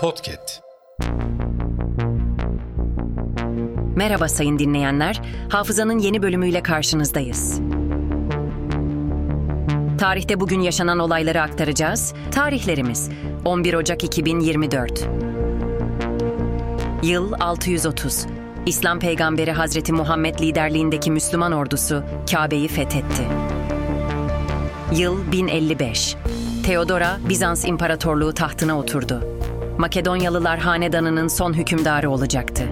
Podcast. Merhaba sayın dinleyenler. Hafızanın yeni bölümüyle karşınızdayız. Tarihte bugün yaşanan olayları aktaracağız. Tarihlerimiz 11 Ocak 2024. Yıl 630. İslam peygamberi Hazreti Muhammed liderliğindeki Müslüman ordusu Kabe'yi fethetti. Yıl 1055. Teodora Bizans İmparatorluğu tahtına oturdu. Makedonyalılar hanedanının son hükümdarı olacaktı.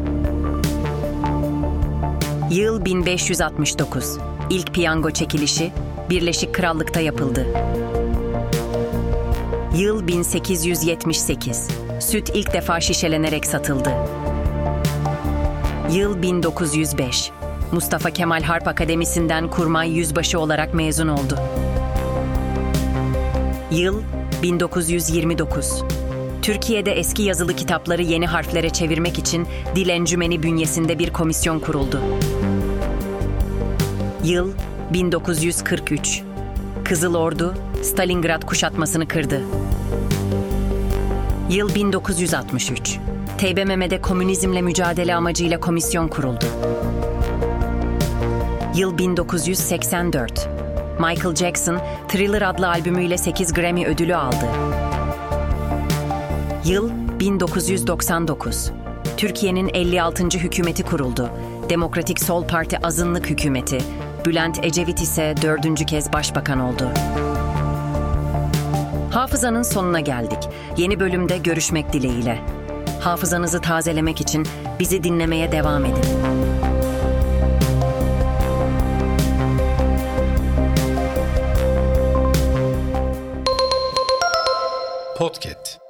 Yıl 1569. İlk piyango çekilişi Birleşik Krallık'ta yapıldı. Yıl 1878. Süt ilk defa şişelenerek satıldı. Yıl 1905. Mustafa Kemal Harp Akademisi'nden kurmay yüzbaşı olarak mezun oldu. Yıl 1929. Türkiye'de eski yazılı kitapları yeni harflere çevirmek için Dil Encümeni bünyesinde bir komisyon kuruldu. Yıl 1943. Kızıl Ordu Stalingrad kuşatmasını kırdı. Yıl 1963. TBMM'de komünizmle mücadele amacıyla komisyon kuruldu. Yıl 1984. Michael Jackson Thriller adlı albümüyle 8 Grammy ödülü aldı. Yıl 1999. Türkiye'nin 56. hükümeti kuruldu. Demokratik Sol Parti azınlık hükümeti. Bülent Ecevit ise dördüncü kez başbakan oldu. Hafızanın sonuna geldik. Yeni bölümde görüşmek dileğiyle. Hafızanızı tazelemek için bizi dinlemeye devam edin. Podcast.